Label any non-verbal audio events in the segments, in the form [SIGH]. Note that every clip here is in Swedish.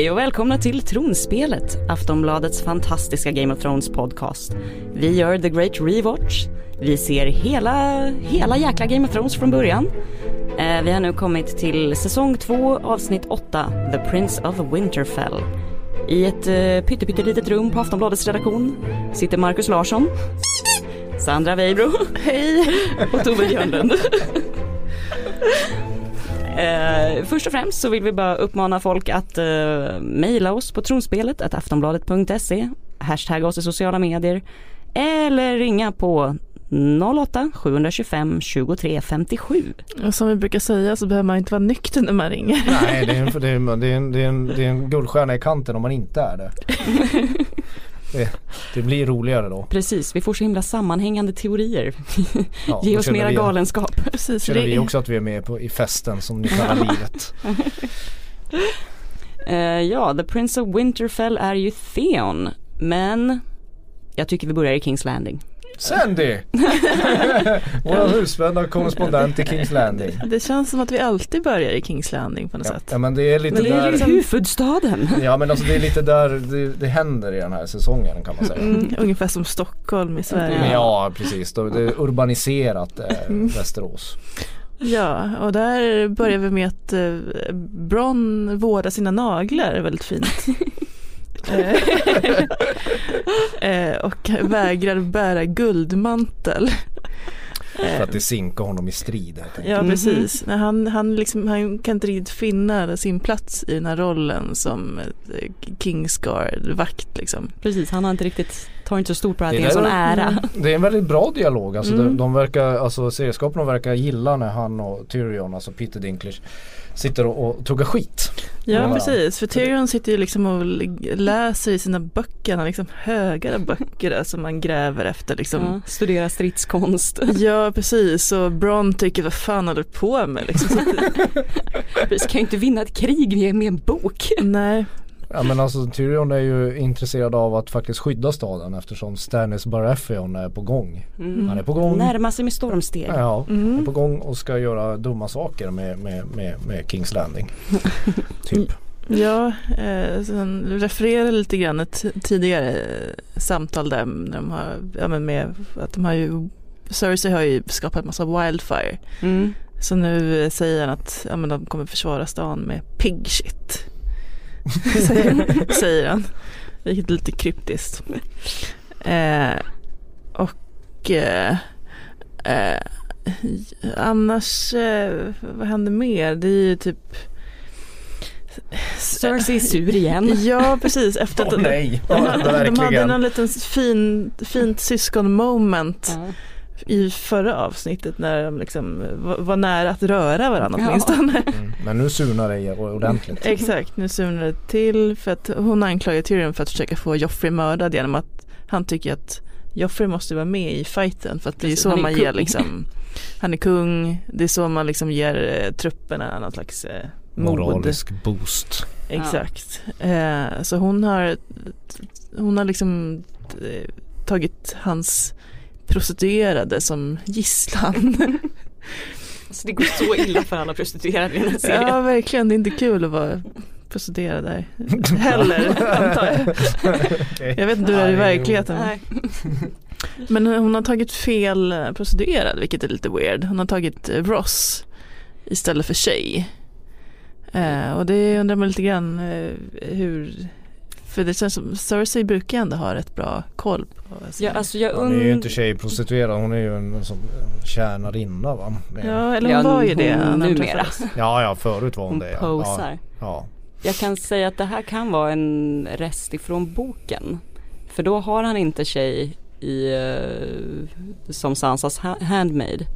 Hej och välkomna till Tronspelet, Aftonbladets fantastiska Game of Thrones podcast. Vi gör The Great Rewatch. Vi ser hela, hela jäkla Game of Thrones från början. Eh, vi har nu kommit till säsong 2, avsnitt 8, The Prince of Winterfell. I ett eh, pyttelitet rum på Aftonbladets redaktion sitter Markus Larsson, Sandra Weibro, hej, [LAUGHS] och Tove Björnlund. [LAUGHS] Eh, först och främst så vill vi bara uppmana folk att eh, mejla oss på tronspelet att aftonbladet.se, hashtagga oss i sociala medier eller ringa på 08 725 23 57. Och som vi brukar säga så behöver man inte vara nykter när man ringer. Nej det är, en, det, är en, det, är en, det, är en, guldstjärna i kanten om man inte är det. [LAUGHS] Det, det blir roligare då. Precis, vi får så himla sammanhängande teorier. Ja, Ge oss mera vi- galenskap. Precis, Känner vi det, också att vi är med på, i festen som ni kallar livet. [LAUGHS] Eh, ja, The Prince of Winterfell är ju Theon, men jag tycker vi börjar i Kings Landing. Sandy! [LAUGHS] Vår husvända korrespondent i Kings Landing. det känns som att vi alltid börjar i Kings Landing på något Ja, sätt. ja men det är lite Men det är där huvudstaden. Ja men alltså det är lite där det, det händer i den här säsongen kan man säga. Mm, ungefär som Stockholm i Sverige. Men ja precis, det är urbaniserat eh, Mm. Västerås. Ja, och där börjar vi med att eh, Bron vårdar sina naglar väldigt fint. [LAUGHS] Eh, [LAUGHS] eh, och vägrar bära guldmantel. För att det sinkar honom i strid. Ja Mhm. precis, Nej, han, han, liksom, han kan inte riktigt finna sin plats i den här rollen som eh, Kingsguard-vakt liksom. Precis, han har inte riktigt, tar inte så stort på Det det är en sån ära. Mm. Det är en väldigt bra dialog. Alltså Mm. de, de verkar, alltså serieskaparna verkar gilla när han och Tyrion, alltså Peter Dinklage sitter och, och tuggar skit. Ja precis, för Tyrion sitter ju liksom och läser i sina böcker, han har liksom högar av böcker där som man gräver efter liksom. Ja, studera stridskonst. [LAUGHS] Ja precis och Bron tycker vad fan håller du på med liksom. [LAUGHS] Vi ska ju inte vinna ett krig med en bok. Nej, Ja men alltså Tyrion är ju intresserad av att faktiskt skydda staden eftersom Stannis Baratheon är på gång. Mm. Han är på gång. Närma sig med stormsteg. Ja, Mm. är på gång och ska göra dumma saker med, med, med, med Kings Landing. [LAUGHS] typ. ja, eh, sen refererar lite grann ett tidigare eh, samtal där när de har, ja men med att de har ju Cersei har ju skapat massa wildfire. Mm. Så nu eh, säger han att ja, men de kommer försvara stan med pig shit. Säger, [LAUGHS] säger han. Vilket är lite kryptiskt. Eh, och eh, eh, annars, eh, vad händer mer? Det är ju typ Cersei är sur igen. Ja precis efter att Åh nej, de, ja, de hade någon liten fin, fint syskon moment Ja. I förra avsnittet när de liksom var, nära att röra varandra Ja. åtminstone. Mm. [LAUGHS] Men nu surnar det ordentligt. Exakt, nu surnar det till för att hon anklagar Tyrion för att försöka få Joffrey mördad genom att han tycker att Joffrey måste vara med i fighten för att det är så man ger liksom [LAUGHS] Han är kung, det är så man liksom ger eh, trupperna någon slags eh, mod. Moralisk boost. Exakt. Eh, så hon har Hon har liksom eh, tagit hans prostituerade som gisslan. [LAUGHS] Så det går så illa för alla prostituerade i den här serien. ja verkligen, det är inte kul att vara prostituerad där heller antar jag. [LAUGHS] Jag vet inte hur det är i verkligheten. Nej. Men hon har tagit fel prostituerad vilket är lite weird. Hon har tagit Ross istället för tjej. Eh, och det undrar man lite grann eh, hur för det känns som Cersei brukar ändå ha rätt bra koll på Ja, alltså jag Hon är ju und- inte tjejprostituerad, hon är ju en som tjänarinna va? Det- Ja eller hon Ja, var ju det hon när de numera. träffades. ja, ja förut var hon, Hon det. Ja. posar. Ja. Jag kan säga att det här kan vara en rest ifrån boken. För då har han inte tjej i, eh, som Sansas ha- handmaid.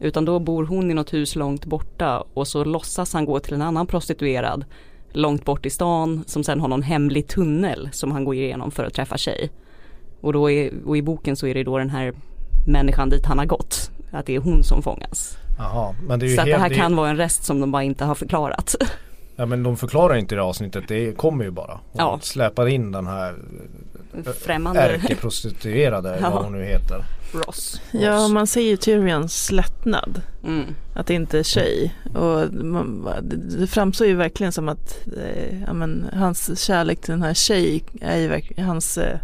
Utan då bor hon i något hus långt borta och så låtsas han gå till en annan prostituerad långt bort i stan som sen har någon hemlig tunnel som han går igenom för att träffa tjej. Och, då är, och i boken så är det då den här människan dit han har gått. Att det är hon som fångas. Jaha, men det är ju Så att det helt, här det är- kan vara en rest som de bara inte har förklarat. Ja men de förklarar inte det avsnittet, det kommer ju bara. Hon Ja. släpar in den här Främmande ärkeprostituerade [LAUGHS] Ja. vad hon nu heter. Ross. Ja, man ser ju Tyrions lättnad. Mm. Att det inte är tjej. Och man, det, framstår ju verkligen som att eh, ja, men, hans kärlek till den här tjej är ju hans eh,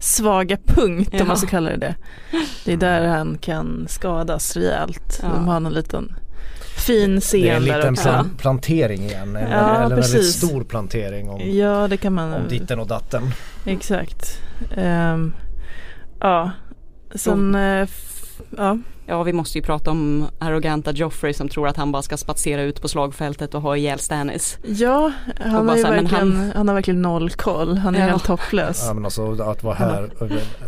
svaga punkt Ja. om man ska kalla det det. Det är där han kan skadas rejält. Ja. De har en liten fin Det är scen en liten plan- plantering igen. En, Ja, eller en väldigt stor plantering om, Ja, det kan man. om ditten och datten. Exakt. Ehm, ja, sen, eh, ja. Ja vi måste ju prata om arroganta Joffrey som tror att han bara ska spatsera ut på slagfältet och ha ihjäl Stannis. Ja, han, bara har här, han- han... har verkligen noll koll. Han är Ja. helt hopplös. Ja, men alltså, att vara här,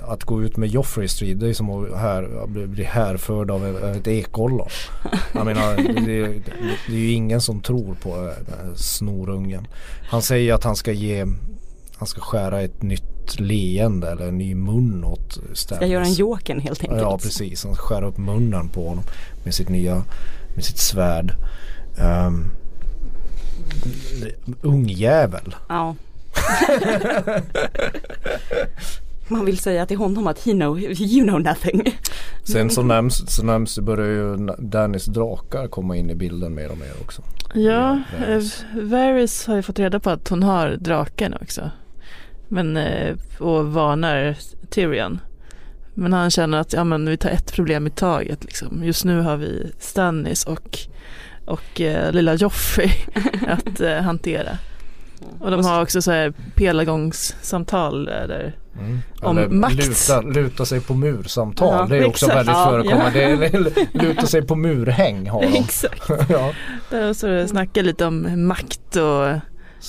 att gå ut med Joffrey i strid det är som att här, bli- härförd av ett, ett ekollon. [LAUGHS] Jag menar det, det, det är ju ingen som tror på här snorungen. Han säger att han ska ge han ska skära ett nytt leende eller en ny mun åt Stannis. Ska göra en Jokern helt enkelt. Ja precis, han ska skära upp munnen på honom med sitt nya, med sitt svärd. Um, ungjävel. Ja. Man vill säga till honom att he know, you know nothing. Sen så nämns, så nämns börjar ju Dannys drakar komma in i bilden mer och mer också. Ja, Ja, eh, Varys har ju fått reda på att hon har draken också. Men, eh, och varnar Tyrion. Men han känner att ja, men vi tar ett problem i taget. Liksom. Just nu har vi Stannis och, och eh, lilla Joffrey [LAUGHS] att eh, hantera. Och de har också så här pelargångssamtal där. där. Mm. Om Eller makt. Luta, luta sig på mursamtal. Ja, det är också exakt. väldigt Ja. förekommande. Det är- Luta sig på murhäng har de. [LAUGHS] Exakt. [LAUGHS] ja. Där så snackar lite om makt och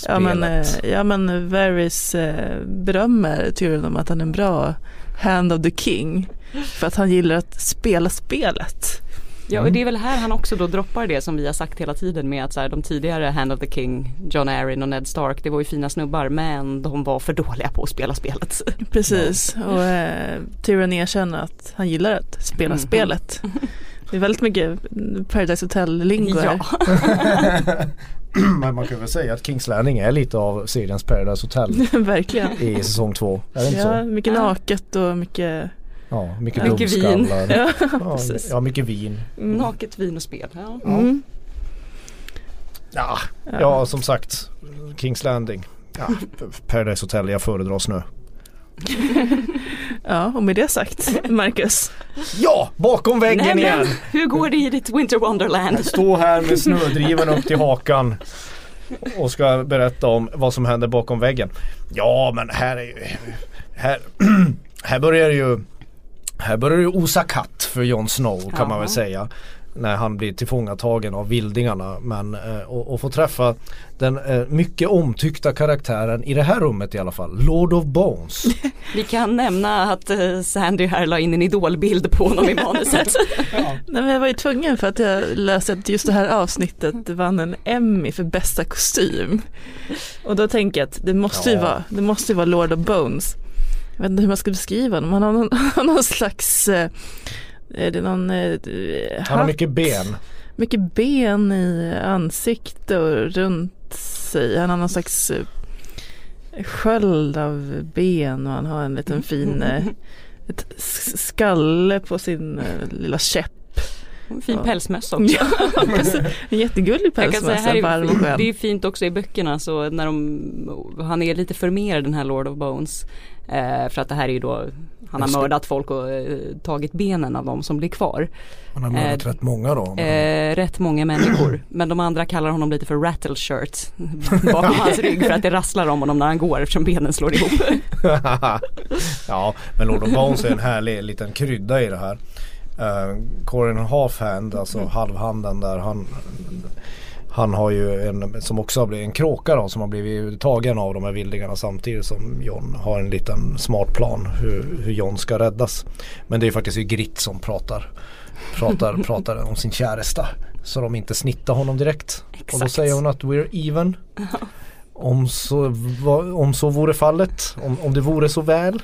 Ja men, eh, Spelet. ja men Varys eh, berömmer Tyrion om att han är en bra hand of the king. För att han gillar att spela spelet. Ja Mm. och det är väl här han också då droppar det som vi har sagt hela tiden med att så här, de tidigare Hand of the King, John Arryn och Ned Stark, det var ju fina snubbar men de var för dåliga på att spela spelet. Precis. Och eh, Tyrion erkänner att han gillar att spela Mhm. spelet. [LAUGHS] Det är väldigt mycket Paradise Hotel-lingo. Ja. [LAUGHS] [LAUGHS] [CLEARS THROAT] Men man kan väl säga att Kings Landing är lite av seriens Paradise Hotel [LAUGHS] Verkligen. i säsong två. Är det inte Ja, så? mycket naket och mycket, Ja, mycket Ja. Mycket vin. [LAUGHS] ja, Ja, ja, mycket vin. Mm. Naket vin och spel. Ja. Mm. Ja, ja som sagt Kings Landing. Ja, Paradise Hotel, jag föredrar snö. [LAUGHS] ja, och med det sagt, Marcus. Ja, bakom väggen Nej, igen! hur går det i ditt Winter Wonderland? Stå här med snödriven upp till hakan och ska berätta om vad som händer bakom väggen. Ja men här är ju, här, [CLEARS THROAT] här börjar det ju här börjar det ju osa katt för Jon Snow kan man väl Ja. säga. När han blir tillfångatagen av vildingarna. Men eh, och, och få träffa den eh, mycket omtyckta karaktären i det här rummet i alla fall. Lord of Bones. [LAUGHS] Vi kan nämna att eh, Sandy här la in en idolbild på honom i manuset. [LAUGHS] Nej, men jag var ju tvungen för att jag läste att just det här avsnittet vann en Emmy för bästa kostym. Och då tänker jag att det måste ju Ja. vara, det måste ju vara Lord of Bones. Jag vet inte hur man ska beskriva honom, han har någon, [LAUGHS] någon slags, eh, är det någon, eh, Han har hatt? mycket ben. mycket ben i ansikte och runt sig. Han har någon slags eh, sköld av ben och han har en liten fin eh, ett skalle på sin eh, lilla käpp. Fin Ja. pälsmössa [LAUGHS] också. Ja, en jättegullig Jag kan säga, här pälsmössa, varm och skön. det är fint också i böckerna så när de, han är lite för mer den här Lord of Bones. Eh, för att det här är ju då, han har mördat folk och eh, tagit benen av de som blir kvar. Han har mördat Eh, rätt många då. Eh, rätt många människor. [CLEARS THROAT] Men de andra kallar honom lite för rattle shirt bakom hans rygg för att det rasslar om honom när han går eftersom benen slår ihop. [LAUGHS] ja, men Lord of Bones är en härlig liten krydda i det här. Uh, Corin Halfhand, alltså halvhanden där han han har ju en som också har blivit en kråka då som har blivit tagen av de här vildingarna samtidigt som John har en liten smart plan hur, hur John ska räddas. Men det är faktiskt ju Grit som pratar pratar, [LAUGHS] pratar om sin käresta. Så de inte snittar honom direkt. Och då Exakt. säger hon att we're even. Om så, om så vore fallet. Om, om det vore så väl.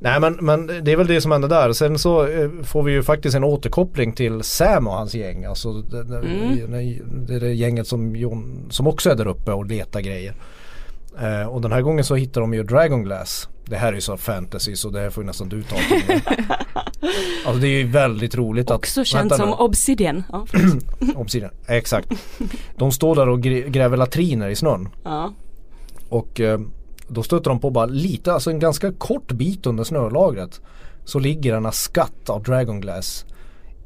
Nej men, men det är väl det som händer där. Sen så eh, får vi ju faktiskt en återkoppling till Sam och hans gäng. Alltså det, Mm. det, det gänget som, Jon, som också är där uppe och letar grejer. Eh, och den här gången så hittar de ju Dragonglass. Det här är ju så fantasy så det här får ju nästan du ta. [LAUGHS] Alltså det är ju väldigt roligt att Också känt som nu. Obsidian. Ja, [CLEARS THROAT] Obsidian, exakt. De står där och gr- gräver latriner i snön. ja. Och eh, då stöter de på bara lite, alltså en ganska kort bit under snölagret. Så ligger denna skatt av Dragonglass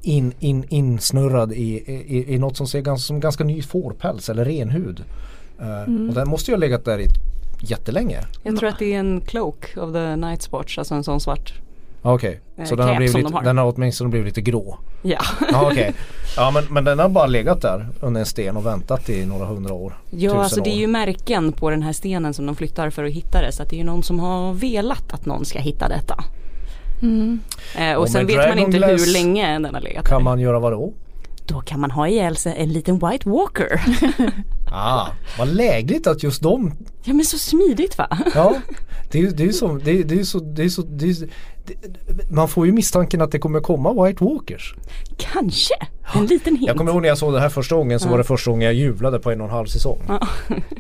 in, in, insnurrad i, i, i något som ser ganska, som ganska ny fårpäls eller renhud. Eh, Och den måste ju ha legat där i jättelänge. Jag tror att det är en cloak of the night watch, alltså en sån svart. Okej, Eh, så den har, blivit de har. den har åtminstone blivit lite grå. Ja. Ja [LAUGHS] okej. Ja men, men den har bara legat där under en sten och väntat i några hundra år. Ja, alltså det är ju märken på den här stenen som de flyttar för att hitta det. Så att det är ju någon som har velat att någon ska hitta detta. Mm. Eh, och Och sen vet man inte hur länge den har legat Kan där. man göra vadå? Då kan man ha ihjäl sig en liten White Walker. [LAUGHS] Ah, vad lägligt att just de ja men så smidigt va? Ja, [LAUGHS] det är ju det är så, det är, det är så, det är så, det är, det, man får ju misstanken att det kommer komma White Walkers. Kanske. En liten hint. Jag kommer ihåg när jag såg det här första gången så var det första gången jag jublade på en och en halv säsong. Ja.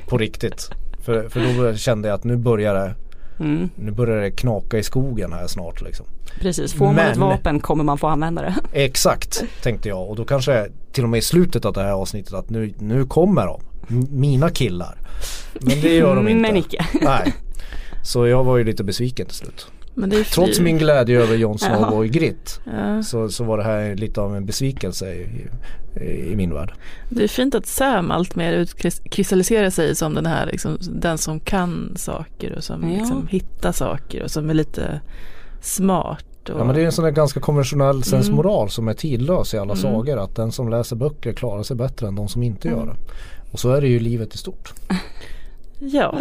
På riktigt. För, för då kände jag att nu börjar det, Mm, nu börjar det knaka i skogen här snart liksom. precis, får man Men- ett vapen kommer man få använda det. [LAUGHS] Exakt tänkte jag och då kanske till och med i slutet av det här avsnittet att nu, nu kommer de. M- Mina killar. Men det gör de [LAUGHS] inte. Men icke. Nej. Så jag var ju lite besviken till slut. Men det är Trots min glädje över Jon Snow Ja. och Grit Ja. så, så var det här lite av en besvikelse i, i, i min värld. Det är fint att Sam allt mer utkristalliserar sig som den här liksom, den som kan saker och som Ja. liksom, hittar saker och som är lite smart. Ja men det är en sån där ganska konventionell sensmoral som är tidlös i alla Mm. sagor. Att den som läser böcker klarar sig bättre än de som inte gör det. Och så är det ju i livet i stort. [LAUGHS] ja.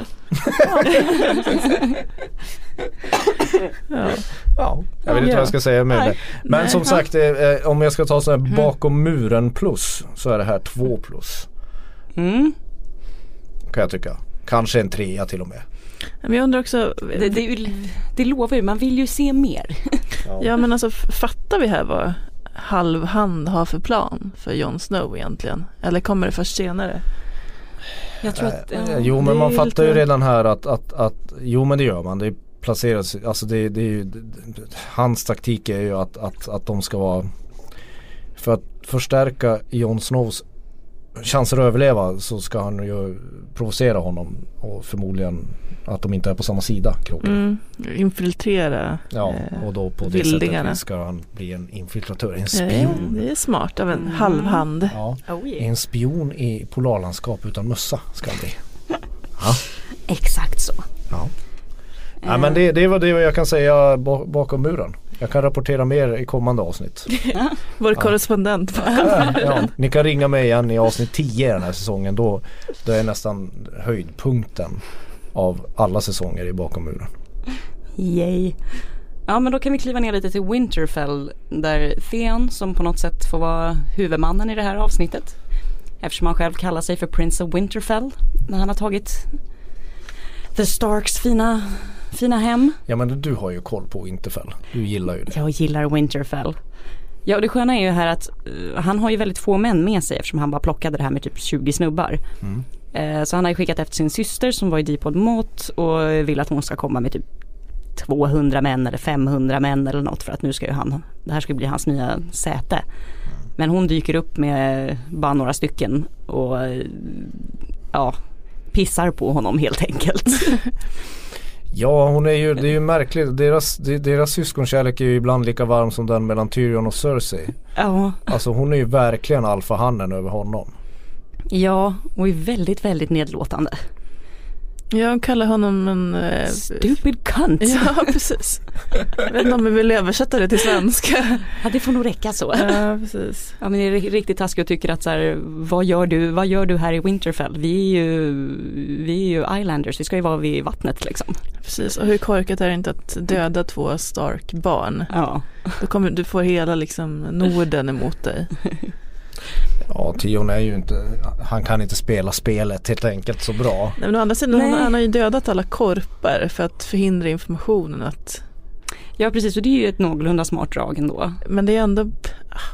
ja. Ja, jag vet inte Ja. vad jag ska säga med Nej. det. Men Nej. som sagt eh, eh, om jag ska ta sån här bakom muren plus så är det här två plus. Mm. Kan jag tycka. Kanske en trea till och med. Men jag undrar också, Det, det, det lovar ju, man vill ju se mer. ja men alltså fattar vi här vad halvhand har för plan för Jon Snow egentligen? Eller kommer det först senare? Jag tror att, Eh, ja. jo men man fattar ju redan här att, att, att jo men det gör man. Det placeras, alltså det, det är ju, hans taktik är ju att, att, att de ska vara för att förstärka Jon Snows chanser att överleva så ska han ju provocera honom och förmodligen att de inte är på samma sida kroken. Mm. Infiltrera. Ja eh, och då på det vildingarna. sättet ska han bli en infiltratör, en Ja, spion. det är smart av en Mm. halvhand. Ja, Oh, yeah. en spion i polarlandskap utan mössa ska han bli. [LAUGHS] Exakt så. Ja. Ja, men det, det var det jag kan säga ba- bakom muren. Jag kan rapportera mer i kommande avsnitt. [LAUGHS] Vår korrespondent. [LAUGHS] ja, ni kan ringa mig igen i avsnitt 10 den här säsongen. Då, då är nästan höjdpunkten av alla säsonger i bakom muren. Yay. Ja men då kan vi kliva ner lite till Winterfell där Theon som på något sätt får vara huvudmannen i det här avsnittet. Eftersom han själv kallar sig för Prince of Winterfell när han har tagit The Starks fina, fina hem. Ja men du har ju koll på Winterfell. Du gillar ju det. Jag gillar Winterfell. Ja och det sköna är ju här att eh, han har ju väldigt få män med sig eftersom han bara plockade det här med typ 20 snubbar. Mm. Eh, så han har skickat efter sin syster som var i Deepwood Mott och vill att hon ska komma med typ 200 män eller 500 män eller något för att nu ska ju han, det här ska bli hans nya säte. Men hon dyker upp med bara några stycken och ja, pissar på honom helt enkelt. [LAUGHS] Ja hon är ju, det är ju märkligt. Deras, de- deras syskonkärlek är ju ibland lika varm som den mellan Tyrion och Cersei. ja, Alltså hon är ju verkligen alfahannen över honom. Ja, och är väldigt, väldigt nedlåtande. Jag kallar honom en... Eh, Stupid cunt. ja, precis. Jag vet inte om vi vill översätta det till svenska. Ja, det får nog räcka så. Ja, precis. Ja men det är ri- riktigt taskigt och tycker att så här, vad gör du, vad gör du här i Winterfell? Vi är ju, vi är ju islanders, vi ska ju vara vid vattnet liksom. precis. Och hur korkat är det inte att döda två Stark-barn? Ja. Då kommer du får hela liksom Norden emot dig. [LAUGHS] Ja Tion är ju inte, han kan inte spela spelet helt enkelt så bra. Nej, men å andra sidan, han, han har ju dödat alla korpar för att förhindra informationen att ja precis, och det är ju ett någorlunda smart drag ändå. Men det är ändå,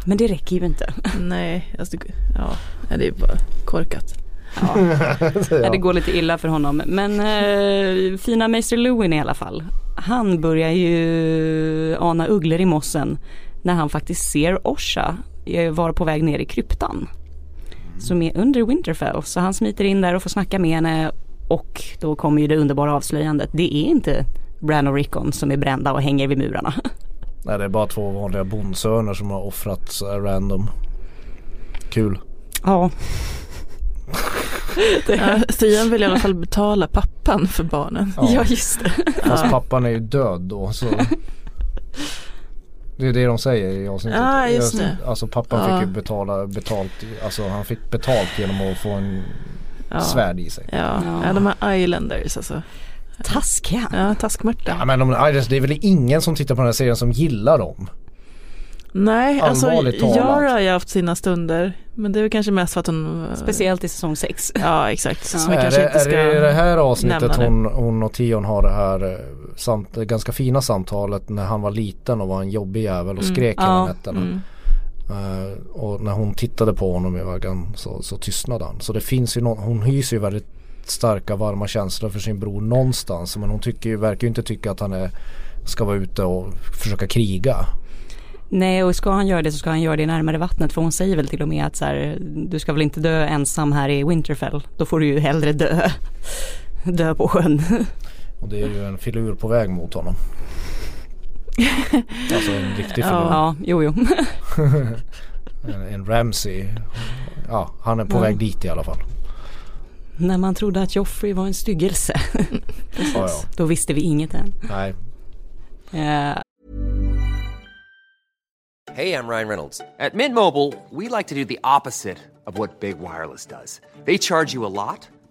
Men det räcker ju inte. [LAUGHS] nej, alltså, det- ja, det är bara korkat. Ja. [LAUGHS] ja. Det går lite illa för honom. Men eh, fina Meister Lewin i alla fall. Han börjar ju ana ugglor i mossen när han faktiskt ser Osha vara på väg ner i kryptan. Som är under Winterfell. Så han smiter in där och får snacka med henne och då kommer ju det underbara avslöjandet. Det är inte Bran och Rickon som är brända och hänger vid murarna. [LAUGHS] Nej det är bara två vanliga bondsöner som har offrats random. Kul. Ja. [LAUGHS] ja vill i alla fall betala pappan för barnen. Ja, ja just det. Fast pappan är ju död då så. [LAUGHS] Det är det de säger i avsnittet. Ja just det. Alltså pappan ja. fick ju betala betalt. Alltså han fick betalt genom att få en ja. svärd i sig. Ja. ja, de här islanders alltså. Taskiga. Ja, taskmörta. Ja men de, det är väl ingen som tittar på den här serien som gillar dem. Nej, alltså Jara har ju haft sina stunder. Men det är väl kanske mest för att hon Speciellt i säsong 6 Ja exakt ja. är, det, är det det här avsnittet hon, hon och Tion har det här eh, samt, ganska fina samtalet när han var liten och var en jobbig jävel och mm. skrek mm. hela ja. nätterna mm. uh, Och när hon tittade på honom i vägen så, så tystnade han Så det finns ju någon, hon hyser ju väldigt starka varma känslor för sin bror någonstans Men hon tycker ju, verkar ju inte tycka att han är ska vara ute och försöka kriga Nej och ska han göra det så ska han göra det närmare vattnet för hon säger väl till och med att så här, du ska väl inte dö ensam här i Winterfell. Då får du ju hellre dö, [LAUGHS] dö på sjön. [LAUGHS] Och det är ju en filur på väg mot honom. [LAUGHS] alltså en riktig filur. Ja, jo jo. [LAUGHS] en, en Ramsey. Ja, han är på väg dit i alla fall. När man trodde att Joffrey var en styggelse. ja, ja. Då visste vi inget än. Nej. Uh, Hey, I'm Ryan Reynolds. At Mint Mobile, we like to do the opposite of what Big Wireless does. They charge you a lot,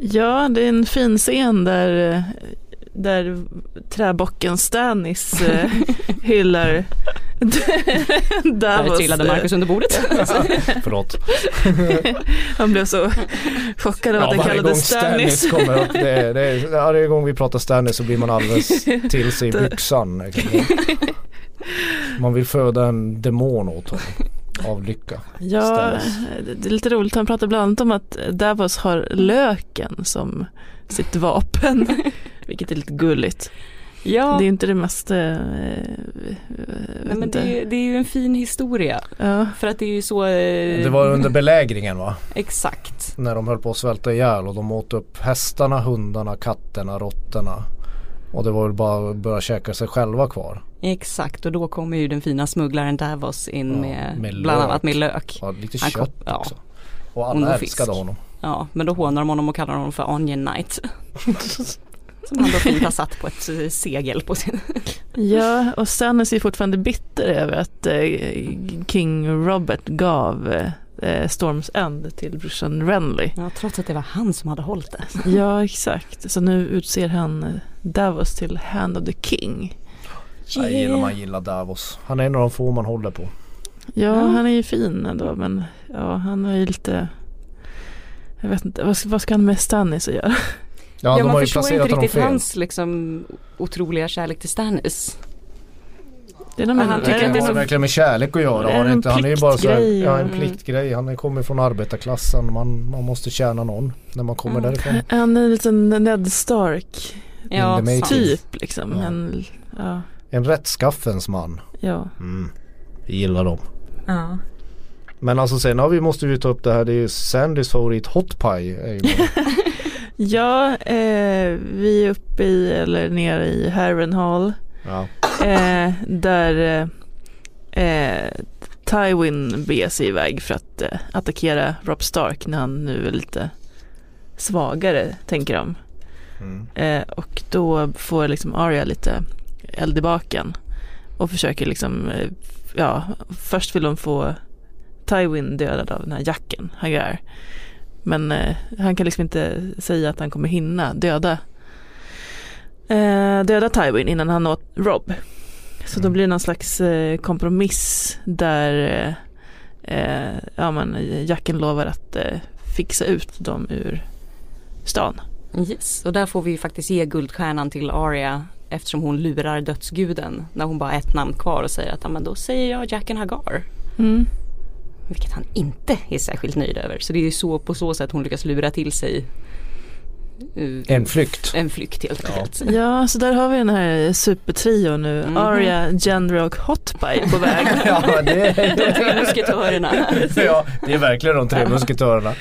Ja, det är en fin scen där, där träbocken Stanis eh, [LAUGHS] hyllar Davos. Där trillade Marcus under bordet. [LAUGHS] Förlåt. [LAUGHS] Han blev så chockad av ja, att den kallades Stanis. Stanis kommer upp, det, det, varje gång vi pratar Stanis så blir man alldeles till sig i byxan. Man vill föda en demon åt honom av lycka. Ja, det är lite roligt. Han pratar bland annat om att Davos har löken som sitt vapen. [LAUGHS] Vilket är lite gulligt. Ja. Det är inte det mest... Eh, Nej, men det, det, är ju en fin historia. Ja. För att det är ju så... Eh, det var under belägringen va? Exakt. När de höll på att svälta ihjäl och de åt upp hästarna, hundarna, katterna, råttorna. Och det var väl bara att börja käka sig själva kvar. Exakt och då kommer ju den fina smugglaren Davos in ja, med, med bland annat med lök. Ja, lite Han kött ja. också. Och alla älskade honom. Ja men då hånar de honom och kallar honom för Onion Knight. [LAUGHS] Som han då fint har satt på ett eh, segel på sin. ja och Stannis är fortfarande bitter över att eh, King Robert gav eh, Storms End till brorsan Renly. Ja trots att det var han som hade hållit det. [LAUGHS] ja exakt så nu utser han Davos till Hand of the King. Yeah. Jag gillar man gillar Davos. Han är en av de få man håller på. Ja, ja. han är ju fin ändå men ja han är ju lite Jag vet inte, vad ska, vad ska han med Stannis att göra? Ja, ja man förstår inte riktigt hans liksom otroliga kärlek till Stannis. Det är de han tycker att det har verkligen med kärlek att göra. Är inte, han är ju bara så här, ja, en pliktgrej. Han kommer från arbetarklassen. Man, man måste tjäna någon när man kommer mm. därifrån. [LAUGHS] Han är en liten Ned Stark. Ja, typ liksom. Ja. En, ja. en rättskaffens man. Ja. Mm. Vi gillar dem. Ja. Men alltså sen har vi, måste vi ta upp det här. Det är ju Sandys favorit Hot Pie. [LAUGHS] ja, eh, vi är uppe i eller nere i Harrenhal. Ja. Eh, där eh, Tywin beger sig iväg för att eh, attackera Rob Stark när han nu är lite svagare, tänker de. Mm. Eh, och då får liksom Arya lite eld i baken och försöker liksom, eh, ja, först vill de få Tywin dödad av den här jacken, Hagar. Men eh, han kan liksom inte säga att han kommer hinna döda eh, döda Tywin innan han åt Rob. Så då Mm. blir det någon slags eh, kompromiss där eh, eh, ja, men Jacken lovar att eh, fixa ut dem ur stan. Yes, och där får vi faktiskt ge guldstjärnan till Arya eftersom hon lurar dödsguden när hon bara har ett namn kvar och säger att ja, men då säger jag Jaqen Hagar. Mm. Vilket han inte är särskilt nöjd över. Så det är ju så på så sätt hon lyckas lura till sig En flykt. en flykt helt enkelt. Ja, så där har vi den här supertrion nu. Mhm. Arya, Gendry och Hotpie på väg. [LAUGHS] ja, det [LAUGHS] De är, tre musketörerna. [LAUGHS] ja, det är verkligen de tre musketörerna.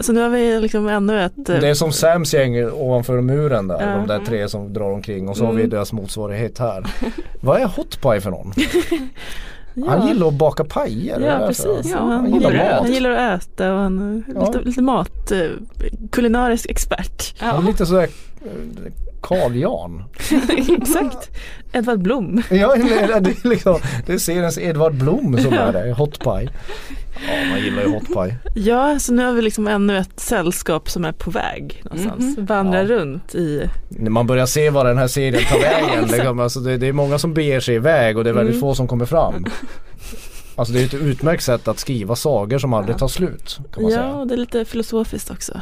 Så nu har vi liksom ännu ett... eh, Det är som Sams gäng ovanför muren där. Ja. De där tre som drar omkring och så har vi Mm. deras motsvarighet här. Vad är hotpie för någon? Ja. Han gillar att baka pajer. Ja precis, Ja, ja, han, han gillar mat. han gillar att äta och han är Ja. lite, lite mat, eh, kulinarisk expert. Han är Ja. lite sådär Carl Jan. [LAUGHS] Exakt. Edvard Blom. Ja, det är, liksom, det är seriens Edvard Blom som är det, hotpie. Ja, man gillar ju hotpie. Ja, så nu har vi liksom ännu ett sällskap som är på väg någonstans. Mhm. Vandrar Ja. runt i, man börjar se vad den här serien tar vägen. [LAUGHS] liksom, alltså det, det är många som beger sig iväg och det är väldigt Mm. få som kommer fram. [LAUGHS] Alltså det är ett utmärkt sätt att skriva sagor som aldrig tar slut. Kan man ja säga. och det är lite filosofiskt också.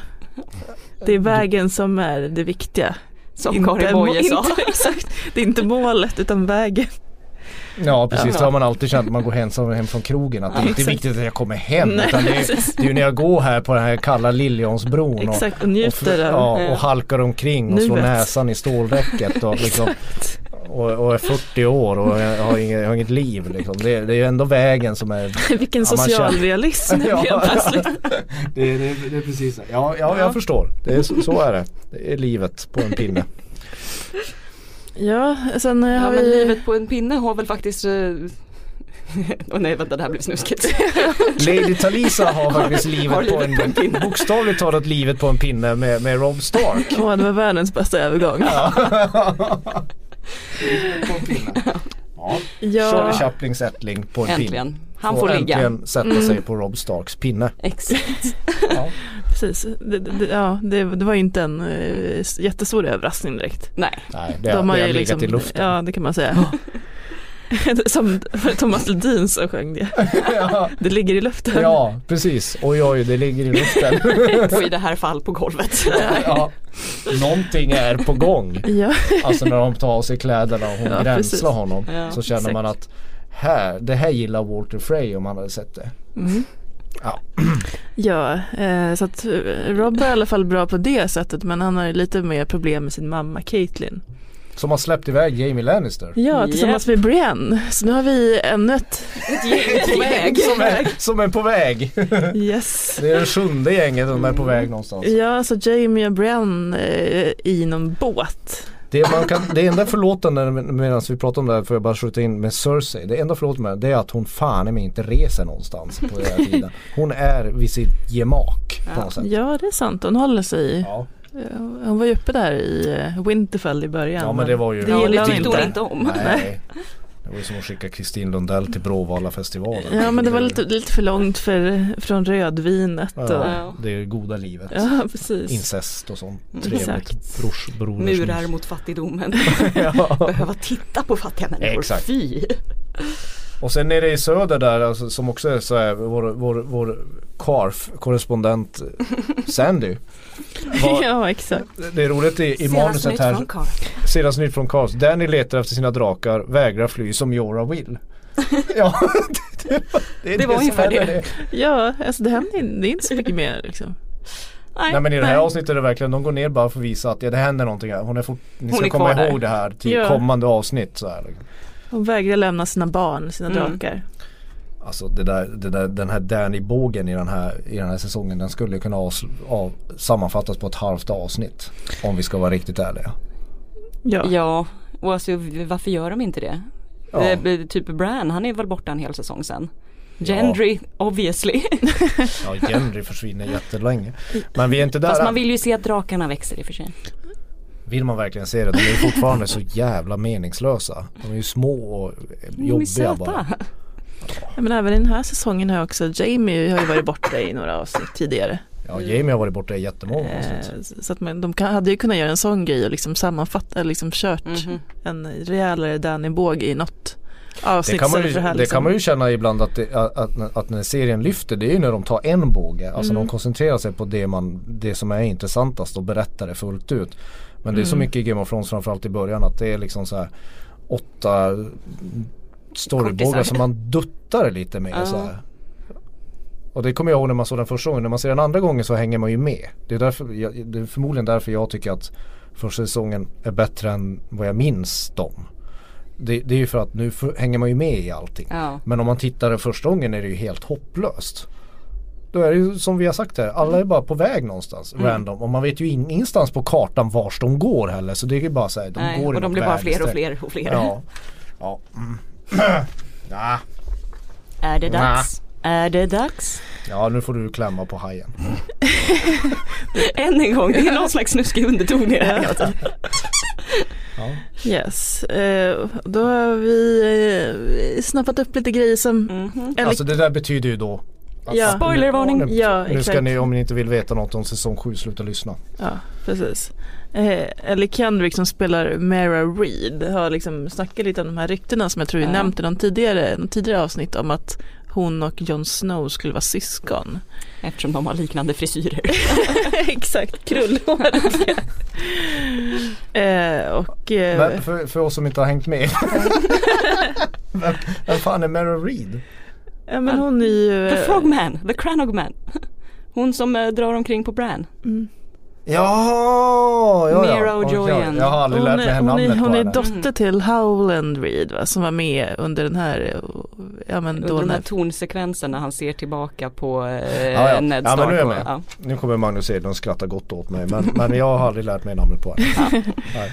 Det är vägen som är det viktiga. Som Inte må- Boye sa. inte- [LAUGHS] Exakt, det är inte målet utan vägen. Ja precis, det har man alltid känt när man går hem, som- hem från krogen. Att det är inte viktigt att jag kommer hem. Nej, utan det är, det är ju när jag går här på den här kalla Liljonsbron. Och, Exakt, och och, ja, och halkar omkring och slår Nuet. näsan i stålräcket. Och, liksom, [LAUGHS] och, och är 40 år och jag har inget, jag har inget liv. Liksom. Det, det är ju ändå vägen som är [LAUGHS] Vilken Ja, man social känner- realism [LAUGHS] helt plötsligt. [LAUGHS] det, det, det är precis så. Ja, ja, jag förstår. Det är, så, så är det. Det är livet på en pinne. Ja, sen eh, Ja har men vi livet på en pinne har väl faktiskt eh, Åh nej vänta det här blev snuskigt. Lady Talisa har faktiskt Har livet på livet en, på en pinne. bokstavligt talat livet på en pinne med, med Rob Stark. Åh, det var världens bästa övergång. På en pinne. Ja. Ja, Charlie Chaplins ättling på en pinne. Äntligen. Han får ligga. äntligen sätta Mm. sig på Rob Starks pinne. Exakt. [LAUGHS] Ja. precis. Det, det, ja, det, det var ju inte en eh, jättestor överraskning direkt. Nej. Nej, det, De det har har ju legat liksom, i luften. Ja, det kan man säga. [LAUGHS] Som Thomas Ledin så sjöng det. [LAUGHS] Ja. Det ligger i luften. ja, precis. Oj, oj, det ligger i luften. [LAUGHS] Och i det här fall på golvet. ja. Någonting är på gång. Ja, Alltså när de tar av sig kläderna och hon Ja, gränslar precis. honom. Så känner man att här, det här gillar Walter Frey om han hade sett det. mm. Ja. [CLEARS THROAT] ja eh, så att eh, Rob är i alla fall bra på det sättet men han har lite mer problem med sin mamma Caitlyn. Som har släppt iväg Jamie Lannister. Ja, tillsammans med Brienne. Så nu har vi ännu ett Ett gäng på väg. Som är, som är på väg. yes. Det är det sjunde gänget som är på väg någonstans. Ja, så Jamie och Brienne eh, i någon båt. Det, man kan, det enda förlåtande medan vi pratar om det här får jag bara skjuta in med Cersei. Det enda förlåtande det är att hon fan i mig inte reser någonstans på den här tiden. Hon är vid sitt gemak på Ja. något sätt. Ja, det är sant. Hon håller sig. Ja, Hon var ju uppe där i eh, Winterfell i början. ja men det var ju Det det hon inte. inte om. Nej. Det var ju som att skicka Kristin Lundell till Bråvalla-festivalen. Ja, men det var lite, lite för långt för, från rödvinet. Och, Ja, det är goda livet. ja, precis. Incest och sånt. Mm. Trevligt. Exakt. Brors, broders Murar mot fattigdomen. [LAUGHS] [LAUGHS] ja. Behöva titta på fattiga människor. Exakt. Fy. Och sen nere i söder där alltså, som också är så här, vår, vår, vår KARF korrespondent [LAUGHS] Sandy. Var, Ja, exakt. det är roligt i, i manuset nytt här. från nytt från Karls. Danny letar efter sina drakar, vägrar fly som Jorah vill. [LAUGHS] ja, det, [LAUGHS] det, Det var som ungefär händer. det. Ja, alltså det händer det är inte så mycket mer liksom. Nej men i det här Nej. avsnittet är det verkligen, de går ner bara för att visa att ja, det händer någonting här. Hon är fort, ni Hon ska är komma ihåg där. det här till Ja. kommande avsnitt. Så här. Hon vägrar lämna sina barn, sina Mm. drakar. Alltså det där, det där, den här Danny-bågen i den här, i den här säsongen den skulle kunna avs- av, sammanfattas på ett halvt avsnitt. Om vi ska vara riktigt ärliga. Ja. Ja, och alltså varför gör de inte det? Ja. Eh, typ Bran, han är väl borta en hel säsong sen. Gendry, obviously. Ja, Gendry försvinner jättelänge. Men vi är inte där Fast man vill ju se att drakarna växer i och för sig. Vill man verkligen se det? De är fortfarande så jävla meningslösa. De är ju små och jobbiga bara. Ja, Men även i den här säsongen har också Jamie har ju varit borta i några avsnitt tidigare. Ja, Jamie har varit borta i jättemånga avsnitt. Eh, så att man, de kan, hade ju kunnat göra en sån grej och liksom sammanfatta, eller liksom kört Mhm. en rejälare Danny-båge i något Det avsnitt kan, man ju, här det liksom. kan man ju känna ibland att, det, att, att, att när serien lyfter det är ju när de tar en båge. Alltså Mm. de koncentrerar sig på det, man, det som är intressantast och berättar det fullt ut. Men det är så Mm. mycket i Game of Thrones framförallt i början att det är liksom så här åtta storybågar som man duttar lite med. Ja. Så här. Och det kommer jag ihåg när man såg den första gången. När man ser den andra gången så hänger man ju med. Det är, därför, jag, det är förmodligen därför jag tycker att första säsongen är bättre än vad jag minns dem. Det, det är ju för att nu för, hänger man ju med i allting. Ja. Men om man tittar den första gången är det ju helt hopplöst. Då är det ju som vi har sagt här, alla är bara på väg någonstans Mm. random. Och man vet ju ingenstans på kartan vars de går heller. Så det är ju bara så här, de Nej, går och de blir bara fler och fler och fler. Ja. ja. Mm. [CLEARS THROAT] ja. Är det dags? Är det dags? Ja nu får du klämma på hajen. [LAUGHS] Än en gång, det är någon slags snuskig underton i det här. [LAUGHS] Ja. [LAUGHS] Yes, eh, då har vi eh, snappat upp lite grejer som Mhm. eller, Alltså det där betyder ju då Ja. Spoilervarning. Nu, Ja, nu ska ni om ni inte vill veta något om säsong 7 sluta lyssna. Ja, precis. Eh, Ellie Kendrick som spelar Mara Reed har liksom snackat lite om de här ryktena som jag tror vi Ja. nämnt i någon tidigare, någon tidigare avsnitt om att hon och Jon Snow skulle vara syskon. Eftersom de har liknande frisyrer. [LAUGHS] Exakt, krullhåriga. [LAUGHS] eh, och eh, för, för oss som inte har hängt med. [LAUGHS] vem, vem fan är Meryl Reed? Ja, men hon är ju... The eh, Frogman, The Cranogman. [LAUGHS] Hon som eh, drar omkring på Bran. mm. Ja, ja, ja. Mira O'Joyan. Jag har aldrig Hon lärt mig är, här hon, är, namnet hon är dotter till Howland Reed va, som var med under den här, eh, ja men då Under de här när, tonsekvenserna han ser tillbaka på eh, Ja, ja. Ned Ja, men Stark. nu är jag och- med. ja. Nu kommer Magnus Edlund skratta gott åt mig men, men jag har aldrig lärt mig namnet på henne. [LAUGHS]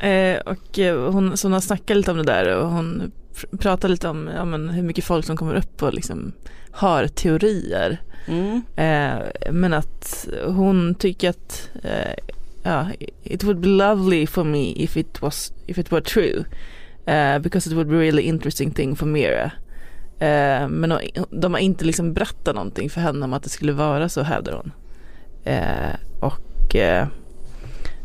Eh, och hon, så hon har snackat lite om det där och hon pr- pratar lite om ja, men hur mycket folk som kommer upp och liksom har teorier. Mm. Eh, men att hon tycker att eh, ja, it would be lovely for me if it was if it were true. Eh, because it would be really interesting thing for Mira. Eh, men de, har inte liksom berättat någonting för henne om att det skulle vara så hävdar hon. Eh, och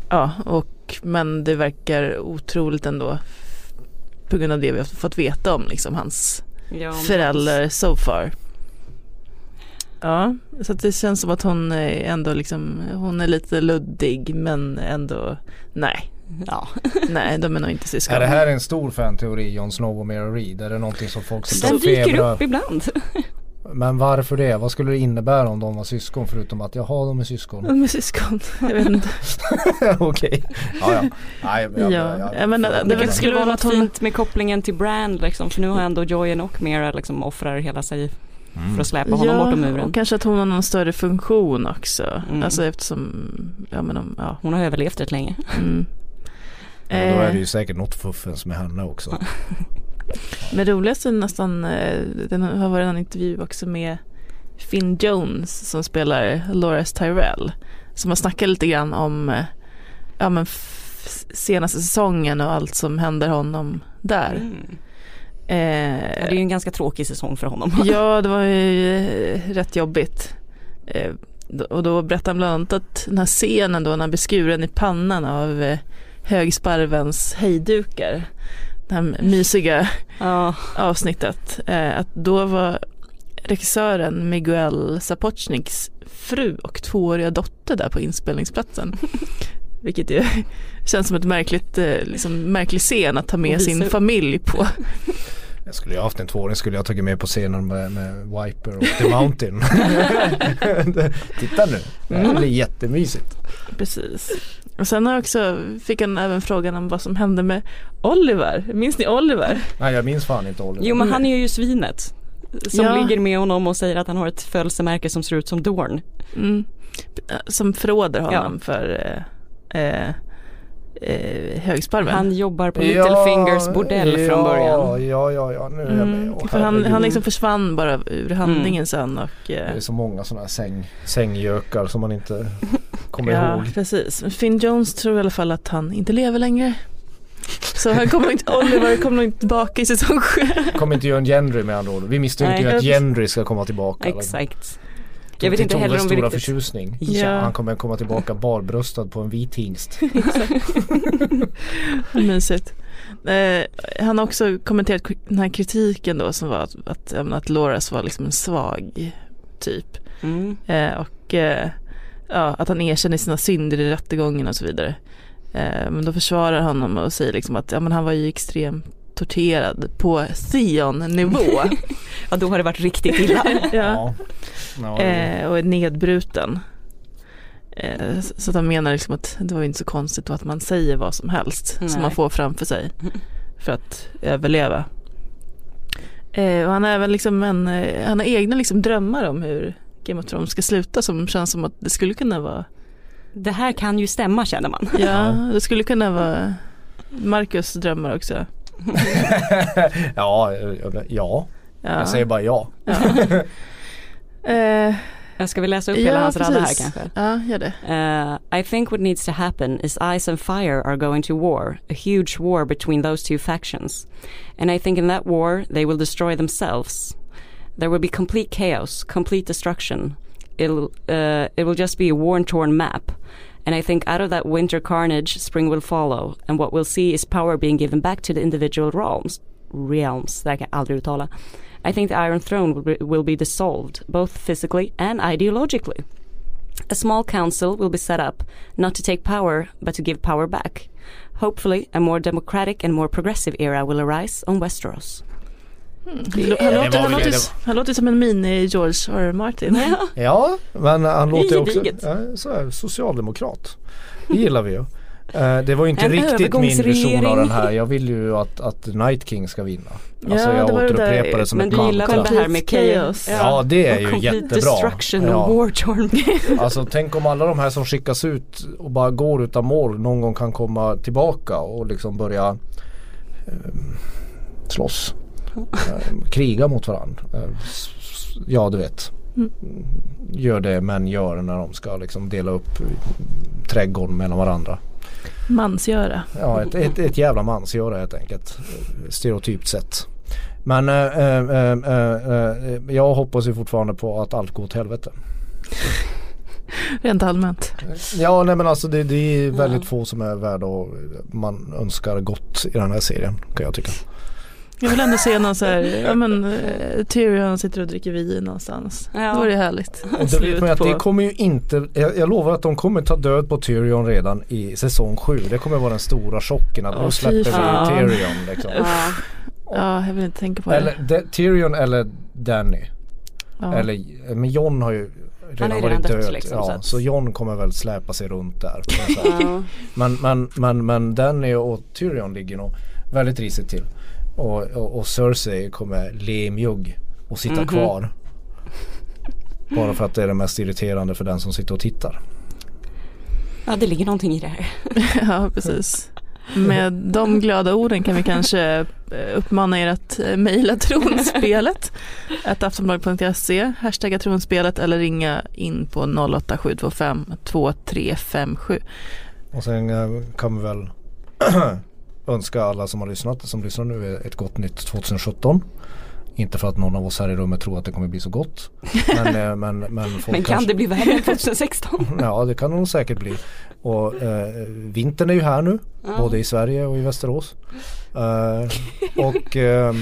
ja, och men det verkar otroligt ändå på grund av det vi har fått veta om liksom hans Ja, om föräldrar so far. Ja, så att det känns som att hon är ändå liksom, hon är lite luddig men ändå, nej, Ja. [LAUGHS] nej de är nog inte syskon. Är det här en stor fanteori Jon Snow och Mira Reed? Är det någonting som folk sitter Den och dyker febrar? upp ibland. Men varför det? Vad skulle det innebära om de var syskon förutom att jaha de är syskon? De är syskon, jag vet inte. [LAUGHS] Okej. Ja ja. Nej, men jag, Ja, jag, det skulle vara något fint med kopplingen till Brand liksom. För nu har ändå Joyen och Mira liksom offrar hela sig för att släpa honom bortom muren. och kanske att hon har någon större funktion också. Mm. Alltså eftersom, ja men om, ja. Hon har överlevt rätt länge. Mm. Ja, då är det Eh, ju säkert något fuffens med henne också. [LAUGHS] Men roligast är nästan, eh, den har varit en intervju också med Finn Jones som spelar Loras Tyrell. Som har snackat lite grann om eh, ja, men senaste säsongen och allt som händer honom där. Mm. Eh, Ja, det är ju en ganska tråkig säsong för honom. [LAUGHS] Ja, det var ju eh, rätt jobbigt. Eh, och då berättade han bland annat att den här scenen då när han blir skuren i pannan av högsparvens hejdukar. Det här mysiga Ja. avsnittet. Eh, att då var regissören Miguel Sapochniks fru och tvååriga dotter där på inspelningsplatsen. [LAUGHS] Vilket ju känns som ett märkligt, eh, liksom, märklig scen att ta med sin familj på. [LAUGHS] Jag skulle ju haft en tvååring skulle jag tagit med på scenen med, med Viper och The [LAUGHS] Mountain. Titta nu, det här blir jättemysigt. Precis. Och sen har också, fick han även frågan om vad som hände med Oliver. Minns ni Oliver? Nej jag minns fan inte Oliver. Jo men han är ju svinet. Som Ja. ligger med honom och säger att han har ett födelsemärke som ser ut som Dorn. Mm. Som förråder honom för eh, eh, eh, högsparven. Han jobbar på Littlefingers bordell ja, från början. Ja, ja, ja, nu är jag med. Mm, Åh, för han, han liksom försvann bara ur handlingen Mm. sen och Det eh, är så många sådana här säng, sänggökar som man inte [LAUGHS] kommer ja, ihåg. precis. Finn Jones tror i alla fall att han inte lever längre. Så han kommer inte, Oliver kommer nog inte tillbaka i säsong sju. Kommer inte göra en Gendry med andra ord. Vi misstänker ju att Gendry ska komma tillbaka. Exakt. Jag vet inte heller om vi riktigt... förtjusning. Ja. Han kommer komma tillbaka barbröstad på en vit hingst. [LAUGHS] Mysigt. Eh, han har också kommenterat den här kritiken då som var att, att, att Loras var liksom en svag typ. Mm. Eh, och eh, ja, att han erkänner sina synder i rättegången och så vidare. Eh, men då försvarar han honom och säger liksom att ja, men han var ju extremt torterad på Theon-nivå. [LAUGHS] Ja då har det varit riktigt illa. [LAUGHS] ja. Ja. Eh, och är nedbruten. Eh, så att han menar liksom att det var inte så konstigt att man säger vad som helst Nej. som man får framför sig för att överleva. Eh, och han har även liksom en, eh, han har egna liksom drömmar om hur Game of Thrones ska sluta som känns som att det skulle kunna vara, Det här kan ju stämma känner man. ja det skulle kunna vara Marcus drömmar också. [LAUGHS] ja, ja, Ja. jag säger bara ja. ja. [LAUGHS] eh, Ska vi läsa upp hela hans radda här kanske? Ja, gör det. Uh, I think what needs to happen is ice and fire are going to war, a huge war between those two factions. And I think in that war they will destroy themselves. There will be complete chaos, complete destruction. It'll, uh, it will just be a worn torn map. And I think out of that winter carnage, spring will follow. And what we'll see is power being given back to the individual realms. Realms, här kan jag aldrig uttala. I think the Iron Throne will be, will be dissolved, both physically and ideologically. A small council will be set up, not to take power, but to give power back. Hopefully, a more democratic and more progressive era will arise on Westeros. Han, det låter, han, låter, det- han låter som en mini-George R. R. Martin. Ja, men han låter också så här, socialdemokrat. Det gillar vi ju. Eh, Det var ju inte En riktigt min vision av den här. Jag vill ju att, att Night King ska vinna. Alltså Ja, jag det det återupprepar där- det som Men ett du gillar väl mantra. det här med chaos? chaos. Ja det är ju jättebra. destruction Ja. och war. [LAUGHS] Alltså tänk om alla de här som skickas ut och bara går utan mål någon gång kan komma tillbaka och liksom börja eh, slåss. Eh, kriga mot varandra. Eh, ja du vet. Mm. Gör det män gör när de ska liksom dela upp eh, trädgården mellan varandra. Mansgöra. Ja ett, ett, ett jävla mansgöra helt enkelt. Stereotypt sett. Men eh, eh, eh, jag hoppas ju fortfarande på att allt går åt helvete. Rent allmänt. Ja nej men alltså det, det är väldigt få som är värda och man önskar gott i den här serien kan jag tycka. Jag vill ändå se någon så här, [LAUGHS] ja men eh, Tyrion sitter och dricker vin någonstans. Ja. Då är det härligt. Och det Slut vet man ju att det kommer ju inte, jag, jag lovar att de kommer ta död på Tyrion redan i säsong 7. Det kommer vara den stora chocken att Åh, nu släpper vi fan. Tyrion liksom. Ja. Ja, jag vill inte tänka på det. Eller de, Tyrion eller Danny. ja. Eller, men John har ju redan ju varit redan dött, död. liksom, så ja, att- så John kommer väl släpa sig runt där. Men, men, men, men Danny och Tyrion ligger nog väldigt risigt till. Och, och, och Cersei kommer lemjugg och sitta Mhm. kvar. Bara för att det är det mest irriterande för den som sitter och tittar. ja, det ligger någonting i det här. [LAUGHS] ja, precis. Med de glada orden kan vi kanske eh, uppmana er att eh, mejla tronspelet att [LAUGHS] aftonbladet.se, hashtagga tronspelet eller ringa in på 08725 2357. Och sen eh, kan vi väl [CLEARS THROAT] önska alla som har lyssnat, som lyssnar nu ett gott nytt 2017. Inte för att någon av oss här i rummet tror att det kommer bli så gott. Men, eh, [LAUGHS] men, men, folk Men kan kanske, det bli värre än 2016? [LAUGHS] Ja det kan det nog säkert bli. Och eh, vintern är ju här nu. Ja. Både i Sverige och i Västerås. Eh, och eh,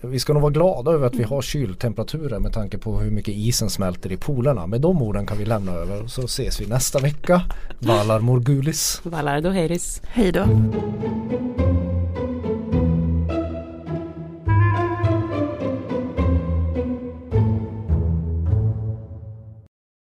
vi ska nog vara glada över att vi har kyltemperaturer med tanke på hur mycket isen smälter i polerna. Med de orden kan vi lämna över så ses vi nästa vecka. Valar Morgulis. Valar Doheris. Hej då.